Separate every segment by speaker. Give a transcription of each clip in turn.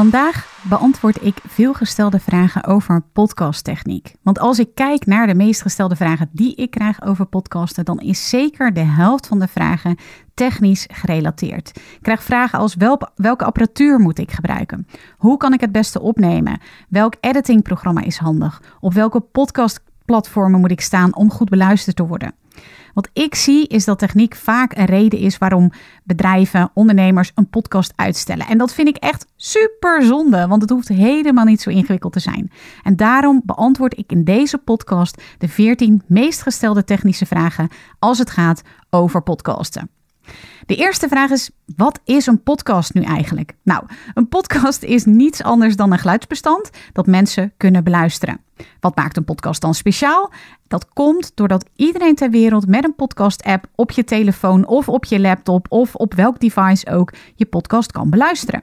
Speaker 1: Vandaag beantwoord ik veelgestelde vragen over podcasttechniek. Want als ik kijk naar de meest gestelde vragen die ik krijg over podcasten, dan is zeker de helft van de vragen technisch gerelateerd. Ik krijg vragen als welke apparatuur moet ik gebruiken? Hoe kan ik het beste opnemen? Welk editingprogramma is handig? Op welke podcastplatformen moet ik staan om goed beluisterd te worden? Wat ik zie is dat techniek vaak een reden is waarom bedrijven, ondernemers een podcast uitstellen. En dat vind ik echt super zonde, want het hoeft helemaal niet zo ingewikkeld te zijn. En daarom beantwoord ik in deze podcast de 14 meest gestelde technische vragen als het gaat over podcasten. De eerste vraag is: wat is een podcast nu eigenlijk? Nou, een podcast is niets anders dan een geluidsbestand dat mensen kunnen beluisteren. Wat maakt een podcast dan speciaal? Dat komt doordat iedereen ter wereld met een podcast-app op je telefoon of op je laptop of op welk device ook je podcast kan beluisteren.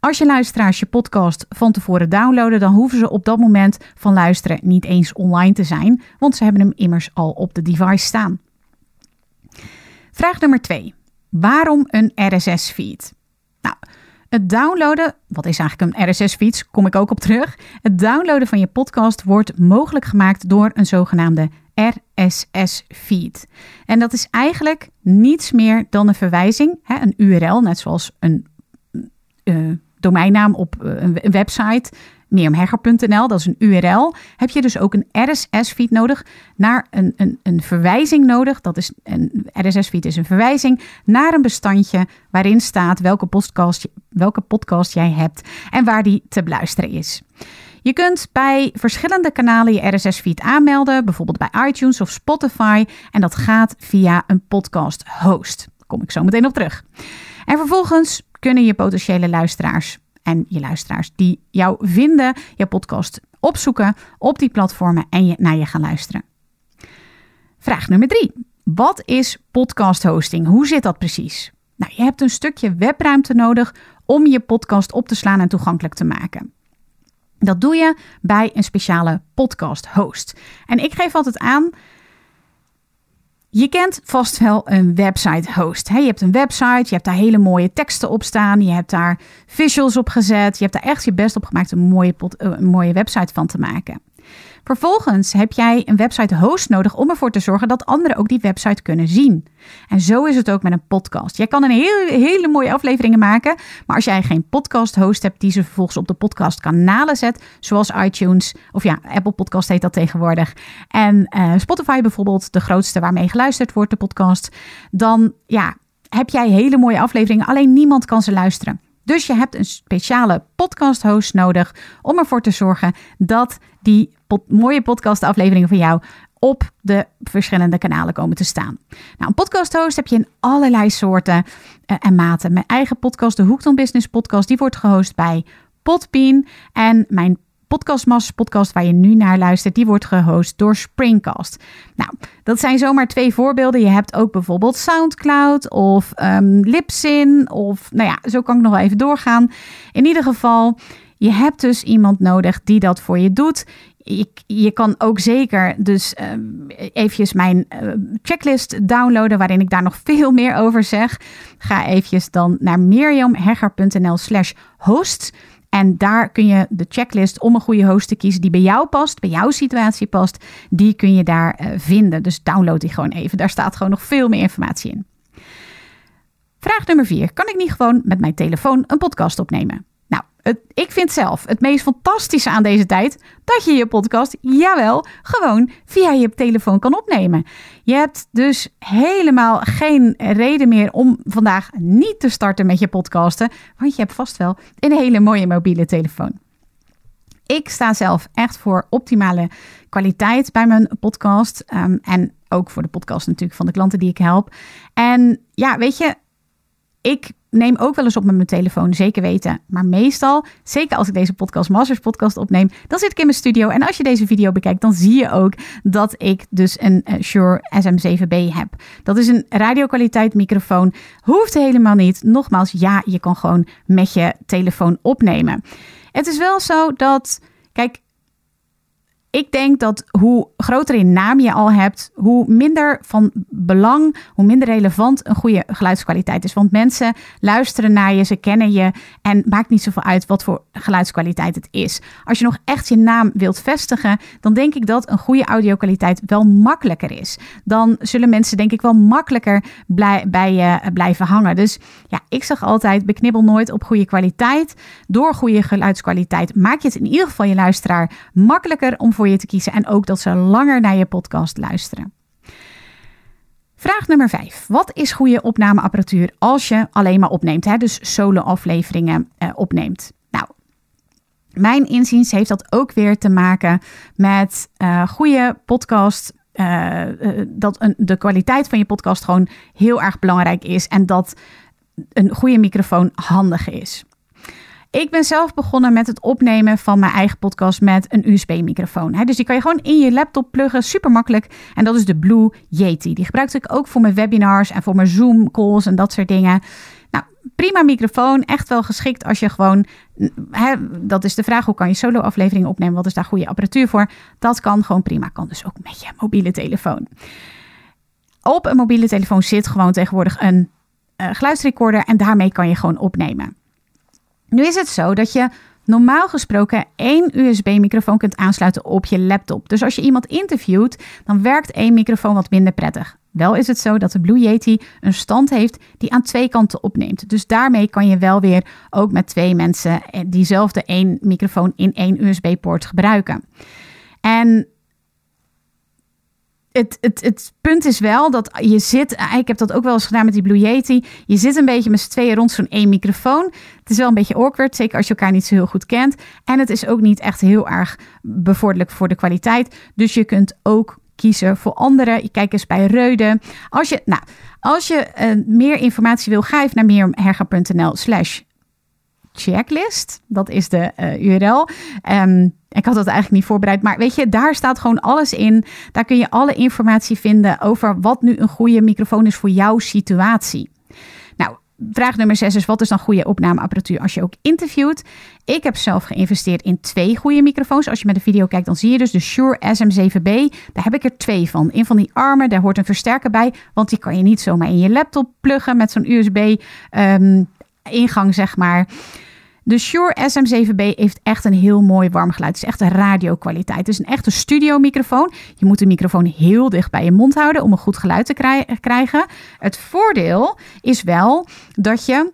Speaker 1: Als je luisteraars je podcast van tevoren downloaden, dan hoeven ze op dat moment van luisteren niet eens online te zijn, want ze hebben hem immers al op de device staan. Vraag nummer 2. Waarom een RSS-feed? Nou, het downloaden, wat is eigenlijk een RSS-feed, kom ik ook op terug. Het downloaden van je podcast wordt mogelijk gemaakt door een zogenaamde RSS-feed. En dat is eigenlijk niets meer dan een verwijzing, hè, een URL, net zoals een uh, domeinnaam op uh, een website mirjamhegger.nl, dat is een URL, heb je dus ook een RSS-feed nodig naar een, een, een verwijzing nodig. Dat is een RSS-feed is een verwijzing naar een bestandje waarin staat welke podcast, welke podcast jij hebt en waar die te beluisteren is. Je kunt bij verschillende kanalen je RSS-feed aanmelden, bijvoorbeeld bij iTunes of Spotify. En dat gaat via een podcast host. Daar kom ik zo meteen op terug. En vervolgens kunnen je potentiële luisteraars en je luisteraars die jou vinden, je podcast opzoeken op die platformen en je, naar je gaan luisteren. Vraag nummer drie. Wat is podcast hosting? Hoe zit dat precies? Nou, je hebt een stukje webruimte nodig om je podcast op te slaan en toegankelijk te maken. Dat doe je bij een speciale podcast host. En ik geef altijd aan je kent vast wel een website host. Je hebt een website, je hebt daar hele mooie teksten op staan, je hebt daar visuals op gezet, je hebt daar echt je best op gemaakt om een mooie, een mooie website van te maken. Vervolgens heb jij een website host nodig om ervoor te zorgen dat anderen ook die website kunnen zien. En zo is het ook met een podcast. Jij kan een hele, hele mooie afleveringen maken, maar als jij geen podcast host hebt die ze vervolgens op de podcastkanalen zet, zoals iTunes of ja, Apple Podcast heet dat tegenwoordig, en uh, Spotify bijvoorbeeld, de grootste waarmee geluisterd wordt, de podcast, dan ja, heb jij hele mooie afleveringen, alleen niemand kan ze luisteren. Dus je hebt een speciale podcast host nodig om ervoor te zorgen dat die mooie podcastafleveringen van jou op de verschillende kanalen komen te staan. Nou, een podcast host heb je in allerlei soorten uh, en maten. Mijn eigen podcast, de Hoekton Business Podcast, die wordt gehost bij Podbean. En mijn Podcastmasters podcast waar je nu naar luistert, die wordt gehost door Springcast. Nou, dat zijn zomaar twee voorbeelden. Je hebt ook bijvoorbeeld SoundCloud of um, Libsyn of nou ja, zo kan ik nog wel even doorgaan. In ieder geval, je hebt dus iemand nodig die dat voor je doet. Je, je kan ook zeker dus uh, eventjes mijn uh, checklist downloaden waarin ik daar nog veel meer over zeg. Ga eventjes dan naar miriamhegger.nl slash host. En daar kun je de checklist om een goede host te kiezen die bij jou past, bij jouw situatie past, die kun je daar uh, vinden. Dus download die gewoon even. Daar staat gewoon nog veel meer informatie in. Vraag nummer 4. Kan ik niet gewoon met mijn telefoon een podcast opnemen? Ik vind zelf het meest fantastische aan deze tijd dat je je podcast, jawel, gewoon via je telefoon kan opnemen. Je hebt dus helemaal geen reden meer om vandaag niet te starten met je podcasten, want je hebt vast wel een hele mooie mobiele telefoon. Ik sta zelf echt voor optimale kwaliteit bij mijn podcast. Um, en ook voor de podcast natuurlijk van de klanten die ik help. En ja, weet je, ik neem ook wel eens op met mijn telefoon, zeker weten. Maar meestal, zeker als ik deze podcast, Masters podcast opneem, dan zit ik in mijn studio. En als je deze video bekijkt, dan zie je ook dat ik dus een uh, Shure SM7B heb. Dat is een radiokwaliteit microfoon. Hoeft helemaal niet. Nogmaals, ja, je kan gewoon met je telefoon opnemen. Het is wel zo dat, kijk, ik denk dat hoe groter in naam je al hebt, hoe minder van belang, hoe minder relevant een goede geluidskwaliteit is. Want mensen luisteren naar je, ze kennen je en maakt niet zoveel uit wat voor geluidskwaliteit het is. Als je nog echt je naam wilt vestigen, dan denk ik dat een goede audiokwaliteit wel makkelijker is. Dan zullen mensen denk ik wel makkelijker blij, bij je blijven hangen. Dus ja, ik zeg altijd, beknibbel nooit op goede kwaliteit. Door goede geluidskwaliteit maak je het in ieder geval je luisteraar makkelijker om voor te kiezen en ook dat ze langer naar je podcast luisteren. Vraag nummer 5. Wat is goede opnameapparatuur als je alleen maar opneemt, hè? dus solo-afleveringen uh, opneemt? Nou, mijn inziens heeft dat ook weer te maken met uh, goede podcast. Uh, dat een, de kwaliteit van je podcast gewoon heel erg belangrijk is en dat een goede microfoon handig is. Ik ben zelf begonnen met het opnemen van mijn eigen podcast met een USB-microfoon. Dus die kan je gewoon in je laptop pluggen, super makkelijk. En dat is de Blue Yeti. Die gebruik ik ook voor mijn webinars en voor mijn Zoom-calls en dat soort dingen. Nou, prima microfoon, echt wel geschikt als je gewoon. Hè, dat is de vraag: hoe kan je solo-afleveringen opnemen? Wat is daar goede apparatuur voor? Dat kan gewoon prima. Kan dus ook met je mobiele telefoon. Op een mobiele telefoon zit gewoon tegenwoordig een uh, geluidsrecorder en daarmee kan je gewoon opnemen. Nu is het zo dat je normaal gesproken één USB-microfoon kunt aansluiten op je laptop. Dus als je iemand interviewt, dan werkt één microfoon wat minder prettig. Wel is het zo dat de Blue Yeti een stand heeft die aan twee kanten opneemt. Dus daarmee kan je wel weer ook met twee mensen diezelfde één microfoon in één USB-poort gebruiken. En het, het, het punt is wel dat je zit, ik heb dat ook wel eens gedaan met die Blue Yeti. Je zit een beetje met z'n tweeën rond zo'n één microfoon. Het is wel een beetje awkward, zeker als je elkaar niet zo heel goed kent. En het is ook niet echt heel erg bevorderlijk voor de kwaliteit. Dus je kunt ook kiezen voor anderen. Kijk eens bij Reuden. Als je, nou, als je uh, meer informatie wil, ga even naar meerherger.nl slash checklist. Dat is de uh, URL. Um, ik had dat eigenlijk niet voorbereid, maar weet je, daar staat gewoon alles in. Daar kun je alle informatie vinden over wat nu een goede microfoon is voor jouw situatie. Nou, vraag nummer 6 is: wat is dan goede opnameapparatuur als je ook interviewt? Ik heb zelf geïnvesteerd in twee goede microfoons. Als je met de video kijkt, dan zie je dus de Shure SM7B. Daar heb ik er twee van. Een van die armen, daar hoort een versterker bij, want die kan je niet zomaar in je laptop pluggen met zo'n USB-ingang, um, zeg maar. De Shure SM7B heeft echt een heel mooi warm geluid. Het is echt een radiokwaliteit. Het is een echte studiomicrofoon. Je moet de microfoon heel dicht bij je mond houden om een goed geluid te krijgen. Het voordeel is wel dat je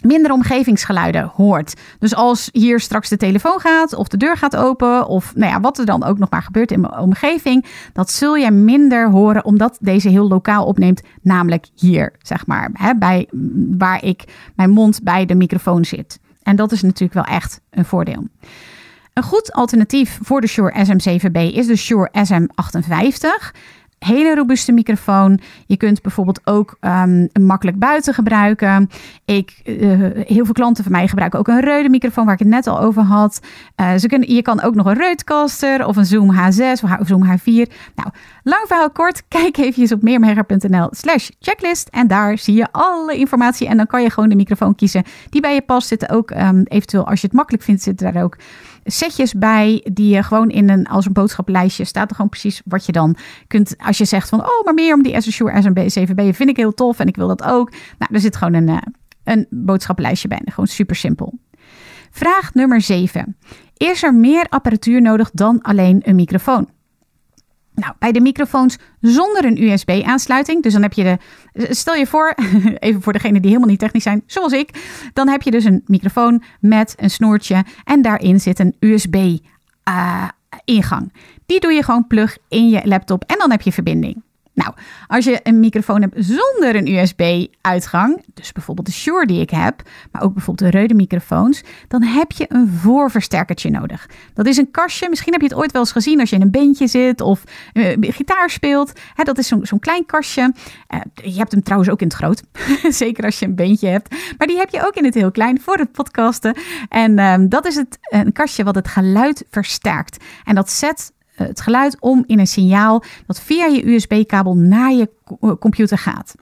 Speaker 1: minder omgevingsgeluiden hoort. Dus als hier straks de telefoon gaat of de deur gaat open of nou ja, wat er dan ook nog maar gebeurt in mijn omgeving, dat zul je minder horen omdat deze heel lokaal opneemt, namelijk hier, zeg maar, hè, bij waar ik mijn mond bij de microfoon zit. En dat is natuurlijk wel echt een voordeel. Een goed alternatief voor de Shure SM7B is de Shure SM58 hele robuuste microfoon. Je kunt bijvoorbeeld ook um, makkelijk buiten gebruiken. Ik, uh, heel veel klanten van mij gebruiken ook een Rode microfoon waar ik het net al over had. Uh, ze kunnen, je kan ook nog een Rodecaster of een Zoom H6 of Zoom H4. Nou, lang verhaal kort. Kijk even op meermerger.nl slash checklist. En daar zie je alle informatie. En dan kan je gewoon de microfoon kiezen die bij je past. Zitten ook um, eventueel, als je het makkelijk vindt, zitten daar ook setjes bij die je gewoon in een, als een boodschappenlijstje staat er gewoon precies wat je dan kunt. Als je zegt van, oh, maar meer om die SSure SMB7B vind ik heel tof en ik wil dat ook. Nou, er zit gewoon een, uh, een boodschappenlijstje bij. Gewoon super simpel. Vraag nummer 7. Is er meer apparatuur nodig dan alleen een microfoon? Nou, bij de microfoons zonder een USB-aansluiting, dus dan heb je de. Stel je voor, even voor degenen die helemaal niet technisch zijn, zoals ik, dan heb je dus een microfoon met een snoertje en daarin zit een USB-ingang. Eh, die doe je gewoon plug in je laptop en dan heb je verbinding. Nou, als je een microfoon hebt zonder een USB-uitgang, dus bijvoorbeeld de Shure die ik heb, maar ook bijvoorbeeld de Rode microfoons, dan heb je een voorversterkertje nodig. Dat is een kastje, misschien heb je het ooit wel eens gezien als je in een bandje zit of uh, gitaar speelt. Dat is zo'n klein kastje. Uh, je hebt hem trouwens ook in het groot, zeker als je een bandje hebt. Maar die heb je ook in het heel klein voor het podcasten. En uh, dat is het, een kastje wat het geluid versterkt. En dat zet eh, het geluid om in een signaal dat via je USB-kabel naar je eh, computer gaat.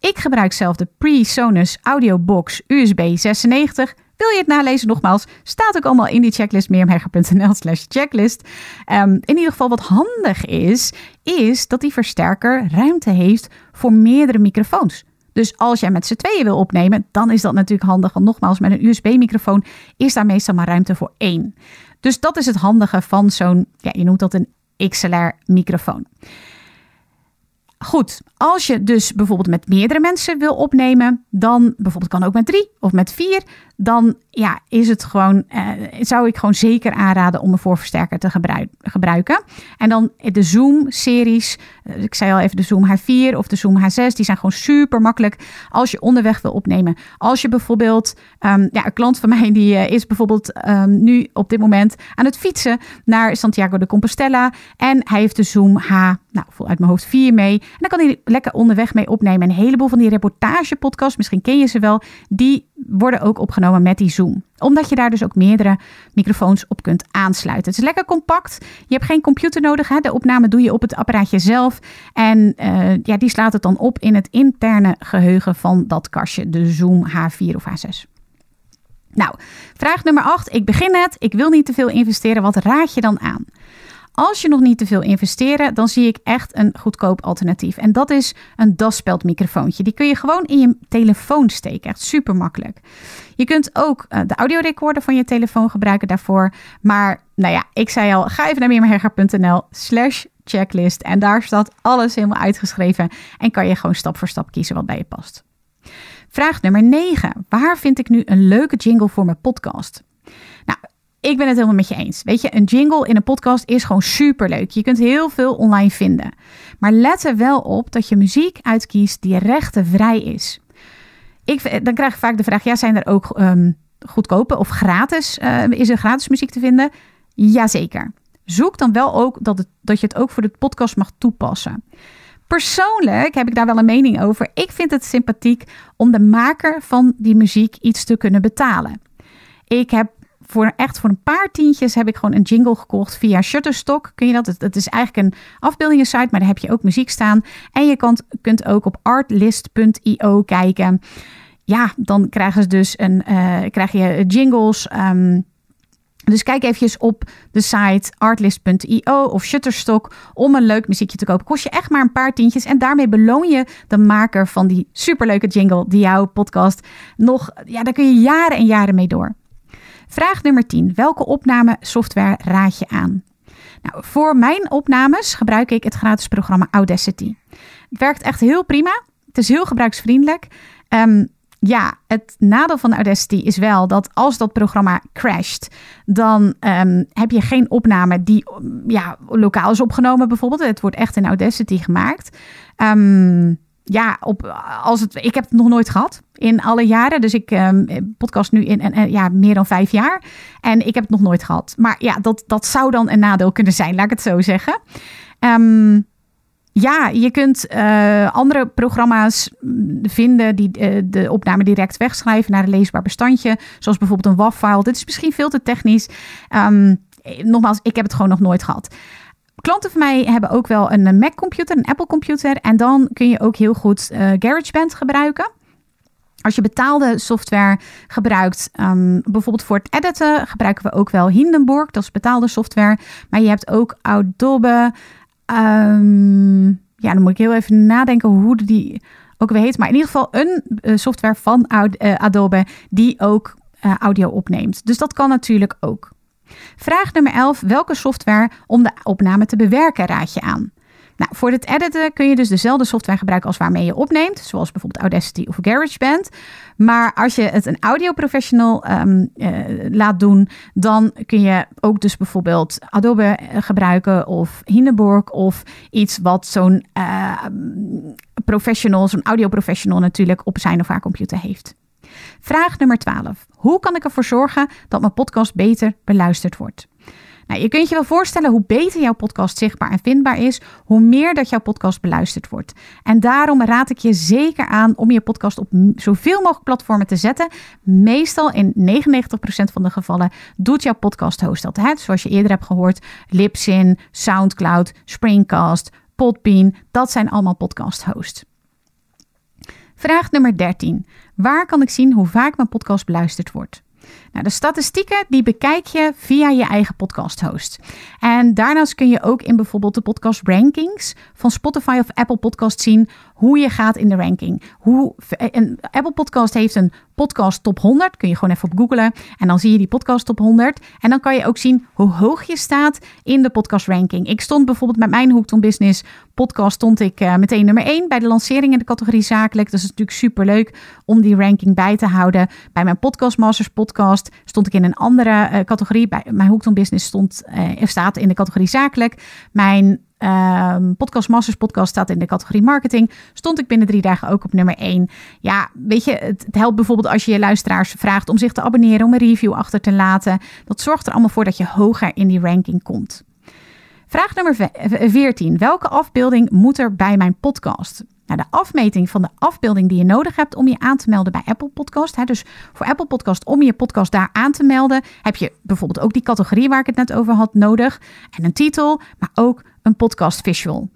Speaker 1: Ik gebruik zelf de PreSonus Audio Box USB 96. Wil je het nalezen? Nogmaals, staat ook allemaal in die checklist meermherger.nl slash checklist. Um, in ieder geval wat handig is, is dat die versterker ruimte heeft voor meerdere microfoons. Dus als jij met z'n tweeën wil opnemen, dan is dat natuurlijk handig. Want nogmaals, met een USB-microfoon is daar meestal maar ruimte voor één. Dus dat is het handige van zo'n, ja, je noemt dat een XLR-microfoon. Goed, als je dus bijvoorbeeld met meerdere mensen wil opnemen, dan bijvoorbeeld kan ook met drie of met vier, dan ja, is het gewoon, eh, zou ik gewoon zeker aanraden om een voorversterker te gebruiken. En dan de Zoom-series, eh, ik zei al even de Zoom H4 of de Zoom H6, die zijn gewoon super makkelijk als je onderweg wil opnemen. Als je bijvoorbeeld, um, ja, een klant van mij die uh, is bijvoorbeeld um, nu op dit moment aan het fietsen naar Santiago de Compostela en hij heeft de Zoom H, nou, uit mijn hoofd 4 mee. En dan kan hij lekker onderweg mee opnemen. Een heleboel van die reportagepodcasts, misschien ken je ze wel, die worden ook opgenomen met die Zoom. Omdat je daar dus ook meerdere microfoons op kunt aansluiten. Het is lekker compact. Je hebt geen computer nodig. Hè? De opname doe je op het apparaatje zelf. En uh, ja, die slaat het dan op in het interne geheugen van dat kastje, de Zoom H4 of H6. Nou, vraag nummer 8. Ik begin net. Ik wil niet te veel investeren. Wat raad je dan aan? Als je nog niet te veel investeren, dan zie ik echt een goedkoop alternatief. En dat is een daspeld microfoontje. Die kun je gewoon in je telefoon steken. Echt super makkelijk. Je kunt ook uh, de audiorecorder van je telefoon gebruiken daarvoor. Maar nou ja, ik zei al, ga even naar meermerger.nl slash checklist. En daar staat alles helemaal uitgeschreven. En kan je gewoon stap voor stap kiezen wat bij je past. Vraag nummer 9. Waar vind ik nu een leuke jingle voor mijn podcast? Nou, ik ben het helemaal met je eens. Weet je, een jingle in een podcast is gewoon super leuk. Je kunt heel veel online vinden. Maar let er wel op dat je muziek uitkiest die rechtenvrij is. Ik, dan krijg ik vaak de vraag: ja, zijn er ook um, goedkope of gratis? Uh, is er gratis muziek te vinden? Jazeker. Zoek dan wel ook dat, het, dat je het ook voor de podcast mag toepassen. Persoonlijk heb ik daar wel een mening over. Ik vind het sympathiek om de maker van die muziek iets te kunnen betalen. Ik heb voor echt voor een paar tientjes heb ik gewoon een jingle gekocht via Shutterstock. Kun je dat? Het is eigenlijk een afbeeldingensite, maar daar heb je ook muziek staan. En je kan, kunt ook op artlist.io kijken. Ja, dan krijgen ze dus een, uh, krijg je jingles. Um, dus kijk eventjes op de site artlist.io of Shutterstock om een leuk muziekje te kopen. Kost je echt maar een paar tientjes en daarmee beloon je de maker van die superleuke jingle die jouw podcast nog, ja, daar kun je jaren en jaren mee door. Vraag nummer 10. Welke opnamesoftware raad je aan? Nou, voor mijn opnames gebruik ik het gratis programma Audacity. Het werkt echt heel prima. Het is heel gebruiksvriendelijk. Um, ja, het nadeel van Audacity is wel dat als dat programma crasht, dan um, heb je geen opname die ja, lokaal is opgenomen bijvoorbeeld. Het wordt echt in Audacity gemaakt. Um, ja, op, als het, ik heb het nog nooit gehad in alle jaren. Dus ik um, podcast nu in en ja, meer dan vijf jaar. En ik heb het nog nooit gehad. Maar ja, dat, dat zou dan een nadeel kunnen zijn, laat ik het zo zeggen. Um, ja, je kunt uh, andere programma's vinden die uh, de opname direct wegschrijven naar een leesbaar bestandje. Zoals bijvoorbeeld een WAV-file. Dit is misschien veel te technisch. Um, nogmaals, ik heb het gewoon nog nooit gehad. Klanten van mij hebben ook wel een Mac-computer, een Apple-computer. En dan kun je ook heel goed uh, GarageBand gebruiken. Als je betaalde software gebruikt, um, bijvoorbeeld voor het editen, gebruiken we ook wel Hindenburg. Dat is betaalde software. Maar je hebt ook Adobe. Um, ja, dan moet ik heel even nadenken hoe die ook weer heet. Maar in ieder geval een uh, software van Adobe die ook audio opneemt. Dus dat kan natuurlijk ook. Vraag nummer 11. Welke software om de opname te bewerken raad je aan? Nou, voor het editen kun je dus dezelfde software gebruiken als waarmee je opneemt, zoals bijvoorbeeld Audacity of GarageBand. Maar als je het een audio professional um, laat doen, dan kun je ook dus bijvoorbeeld Adobe eh, gebruiken of Hindenburg of iets wat zo'n uh, professional, zo'n audio professional natuurlijk op zijn of haar computer heeft. Vraag nummer 12. Hoe kan ik ervoor zorgen dat mijn podcast beter beluisterd wordt? Nou, je kunt je wel voorstellen hoe beter jouw podcast zichtbaar en vindbaar is, hoe meer dat jouw podcast beluisterd wordt. En daarom raad ik je zeker aan om je podcast op zoveel mogelijk platformen te zetten. Meestal in 99% van de gevallen doet jouw podcast host dat. Hè? Zoals je eerder hebt gehoord, Libsyn, Soundcloud, Springcast, Podbean, dat zijn allemaal podcast hosts. Vraag nummer 13. Waar kan ik zien hoe vaak mijn podcast beluisterd wordt? Nou, de statistieken die bekijk je via je eigen podcast host. En daarnaast kun je ook in bijvoorbeeld de podcast rankings van Spotify of Apple Podcast zien hoe je gaat in de ranking. Hoe, een Apple Podcast heeft een podcast top 100. Kun je gewoon even op googlen. En dan zie je die podcast top 100. En dan kan je ook zien hoe hoog je staat in de podcast ranking. Ik stond bijvoorbeeld met mijn Hoekton Business podcast stond ik uh, meteen nummer 1 bij de lancering in de categorie zakelijk. Dat is natuurlijk super leuk om die ranking bij te houden. Bij mijn Podcast Masters podcast stond ik in een andere uh, categorie. Bij mijn Hoekton Business stond, uh, staat in de categorie zakelijk. Mijn Um, podcast Masters podcast staat in de categorie marketing. Stond ik binnen drie dagen ook op nummer 1. Ja, weet je, het, het, helpt bijvoorbeeld als je je luisteraars vraagt om zich te abonneren, om een review achter te laten. Dat zorgt er allemaal voor dat je hoger in die ranking komt. Vraag nummer 14. Welke afbeelding moet er bij mijn podcast? Nou, de afmeting van de afbeelding die je nodig hebt om je aan te melden bij Apple Podcast. Hè, dus voor Apple Podcast, om je podcast daar aan te melden, heb je bijvoorbeeld ook die categorie waar ik het net over had nodig. En een titel, maar ook een podcast visual.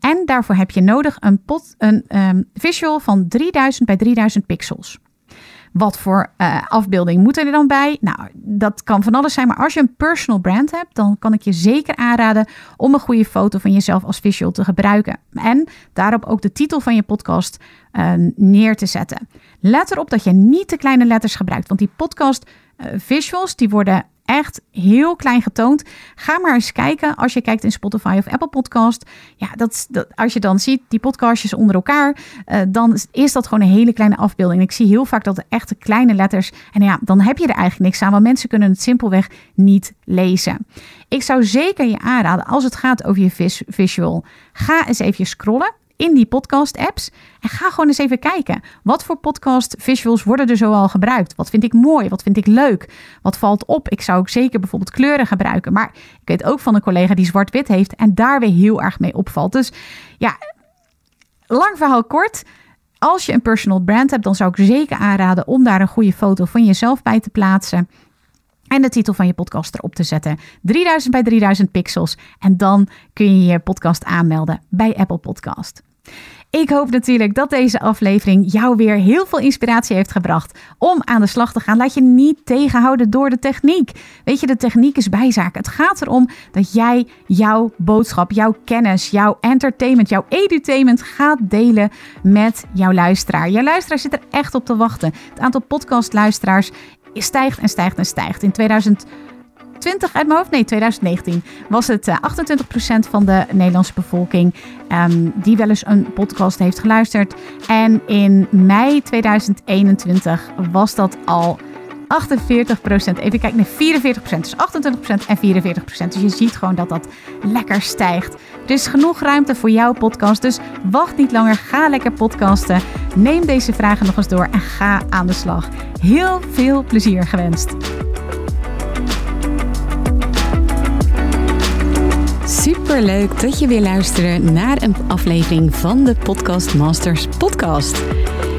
Speaker 1: En daarvoor heb je nodig een, een um, visual van 3000 bij 3000 pixels. Wat voor uh, afbeelding moet er dan bij? Nou, dat kan van alles zijn. Maar als je een personal brand hebt, dan kan ik je zeker aanraden om een goede foto van jezelf als visual te gebruiken. En daarop ook de titel van je podcast uh, neer te zetten. Let erop dat je niet te kleine letters gebruikt. Want die podcast uh, visuals die worden echt heel klein getoond. Ga maar eens kijken als je kijkt in Spotify of Apple Podcast. Ja, dat, dat als je dan ziet die podcastjes onder elkaar, uh, dan is dat gewoon een hele kleine afbeelding. Ik zie heel vaak dat er echte kleine letters. En ja, dan heb je er eigenlijk niks aan, want mensen kunnen het simpelweg niet lezen. Ik zou zeker je aanraden, als het gaat over je visual, ga eens even scrollen in die podcast apps. En ga gewoon eens even kijken. Wat voor podcast visuals worden er zoal gebruikt? Wat vind ik mooi? Wat vind ik leuk? Wat valt op? Ik zou ook zeker bijvoorbeeld kleuren gebruiken. Maar ik weet ook van een collega die zwart-wit heeft en daar weer heel erg mee opvalt. Dus ja, lang verhaal kort. Als je een personal brand hebt, dan zou ik zeker aanraden om daar een goede foto van jezelf bij te plaatsen. En de titel van je podcast erop te zetten. 3000 bij 3000 pixels. En dan kun je je podcast aanmelden bij Apple Podcast. Ik hoop natuurlijk dat deze aflevering jou weer heel veel inspiratie heeft gebracht om aan de slag te gaan. Laat je niet tegenhouden door de techniek. Weet je, de techniek is bijzaak. Het gaat erom dat jij jouw boodschap, jouw kennis, jouw entertainment, jouw edutainment gaat delen met jouw luisteraar. Jouw luisteraar zit er echt op te wachten. Het aantal podcastluisteraars stijgt en stijgt en stijgt. In 2020 uit mijn hoofd, nee 2019, was het 28% eh, van de Nederlandse bevolking um, die wel eens een podcast heeft geluisterd. En in mei 2021 was dat al 48%. Even kijken, nee, 44%. Dus 28% en 44%. Dus je ziet gewoon dat dat lekker stijgt. Er is genoeg ruimte voor jouw podcast. Dus wacht niet langer. Ga lekker podcasten. Neem deze vragen nog eens door en ga aan de slag. Heel veel plezier gewenst. Super leuk dat je weer luistert naar een aflevering van de Podcast Masters podcast.